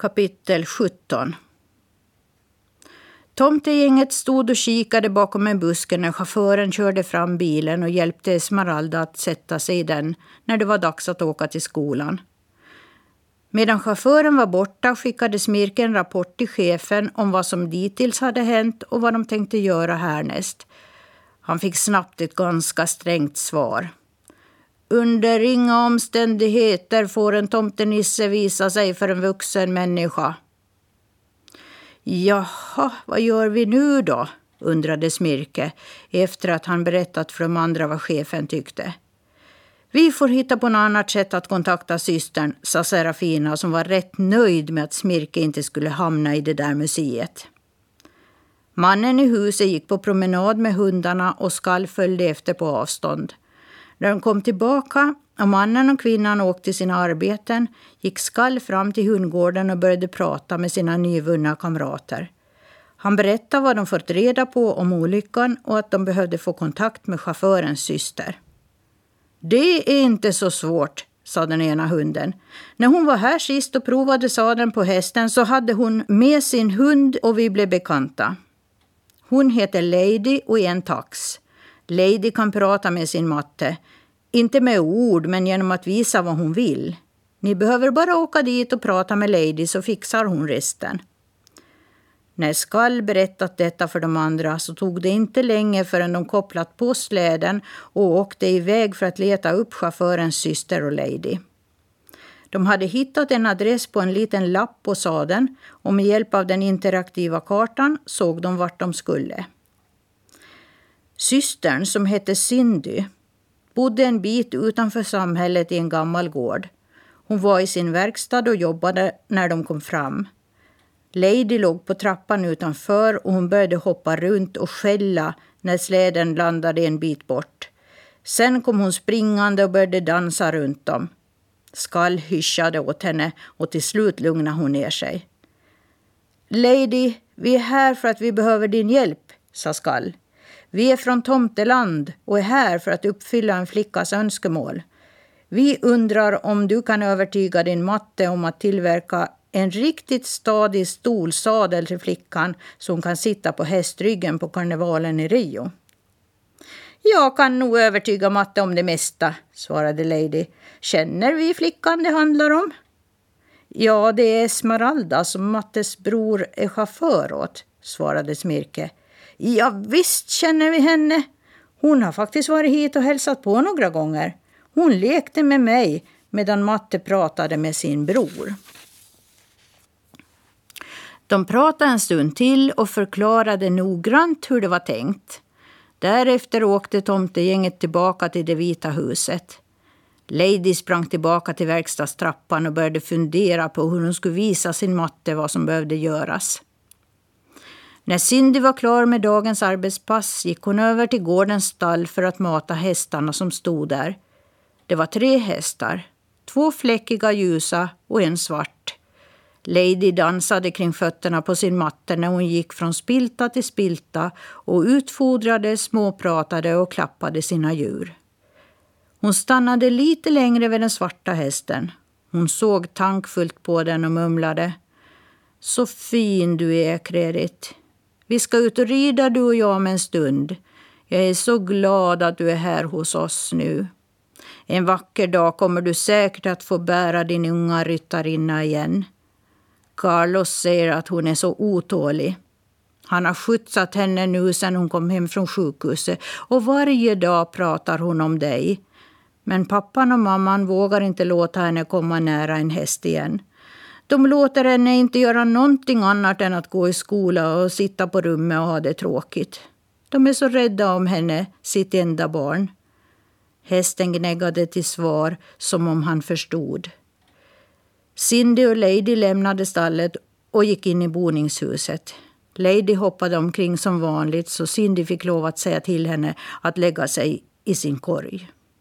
Kapitel 17 Tomtegänget stod och kikade bakom en buske när chauffören körde fram bilen och hjälpte Esmeralda att sätta sig i den när det var dags att åka till skolan. Medan chauffören var borta skickade Smirke en rapport till chefen om vad som dittills hade hänt och vad de tänkte göra härnäst. Han fick snabbt ett ganska strängt svar. Under inga omständigheter får en tomtenisse visa sig för en vuxen människa. Jaha, vad gör vi nu då? undrade Smirke efter att han berättat för de andra vad chefen tyckte. Vi får hitta på något annat sätt att kontakta systern, sa Serafina som var rätt nöjd med att Smirke inte skulle hamna i det där museet. Mannen i huset gick på promenad med hundarna och Skall följde efter på avstånd. När de kom tillbaka och mannen och kvinnan åkte till sina arbeten gick Skall fram till hundgården och började prata med sina nyvunna kamrater. Han berättade vad de fått reda på om olyckan och att de behövde få kontakt med chaufförens syster. Det är inte så svårt, sa den ena hunden. När hon var här sist och provade sadeln på hästen så hade hon med sin hund och vi blev bekanta. Hon heter Lady och är en tax. Lady kan prata med sin matte. Inte med ord, men genom att visa vad hon vill. Ni behöver bara åka dit och prata med Lady så fixar hon resten. När Skall berättat detta för de andra så tog det inte länge förrän de kopplat på släden och åkte iväg för att leta upp chaufförens syster och Lady. De hade hittat en adress på en liten lapp på sadeln och med hjälp av den interaktiva kartan såg de vart de skulle. Systern, som hette Cindy, bodde en bit utanför samhället i en gammal gård. Hon var i sin verkstad och jobbade när de kom fram. Lady låg på trappan utanför och hon började hoppa runt och skälla när släden landade en bit bort. Sen kom hon springande och började dansa runt dem. Skall hyschade åt henne och till slut lugnade hon ner sig. Lady, vi är här för att vi behöver din hjälp, sa Skall. Vi är från Tomteland och är här för att uppfylla en flickas önskemål. Vi undrar om du kan övertyga din matte om att tillverka en riktigt stadig stolsadel till flickan så hon kan sitta på hästryggen på karnevalen i Rio. Jag kan nog övertyga matte om det mesta, svarade Lady. Känner vi flickan det handlar om? Ja, det är Esmeralda som Mattes bror är chaufför åt, svarade Smirke. Ja, visst känner vi henne. Hon har faktiskt varit hit och hälsat på några gånger. Hon lekte med mig medan Matte pratade med sin bror. De pratade en stund till och förklarade noggrant hur det var tänkt. Därefter åkte tomtegänget tillbaka till det vita huset. Lady sprang tillbaka till verkstadstrappan och började fundera på hur hon skulle visa sin matte vad som behövde göras. När Cindy var klar med dagens arbetspass gick hon över till gårdens stall för att mata hästarna som stod där. Det var tre hästar, två fläckiga ljusa och en svart. Lady dansade kring fötterna på sin matte när hon gick från spilta till spilta och utfodrade, småpratade och klappade sina djur. Hon stannade lite längre vid den svarta hästen. Hon såg tankfullt på den och mumlade. Så fin du är, Kredit. Vi ska ut och rida du och jag om en stund. Jag är så glad att du är här hos oss nu. En vacker dag kommer du säkert att få bära din unga ryttarinna igen. Carlos säger att hon är så otålig. Han har skjutsat henne nu sedan hon kom hem från sjukhuset och varje dag pratar hon om dig. Men pappan och mamman vågar inte låta henne komma nära en häst igen. De låter henne inte göra någonting annat än att gå i skola och sitta på rummet och ha det tråkigt. De är så rädda om henne, sitt enda barn. Hästen gnäggade till svar som om han förstod. Cindy och Lady lämnade stallet och gick in i boningshuset. Lady hoppade omkring som vanligt så Cindy fick lov att säga till henne att lägga sig i sin korg.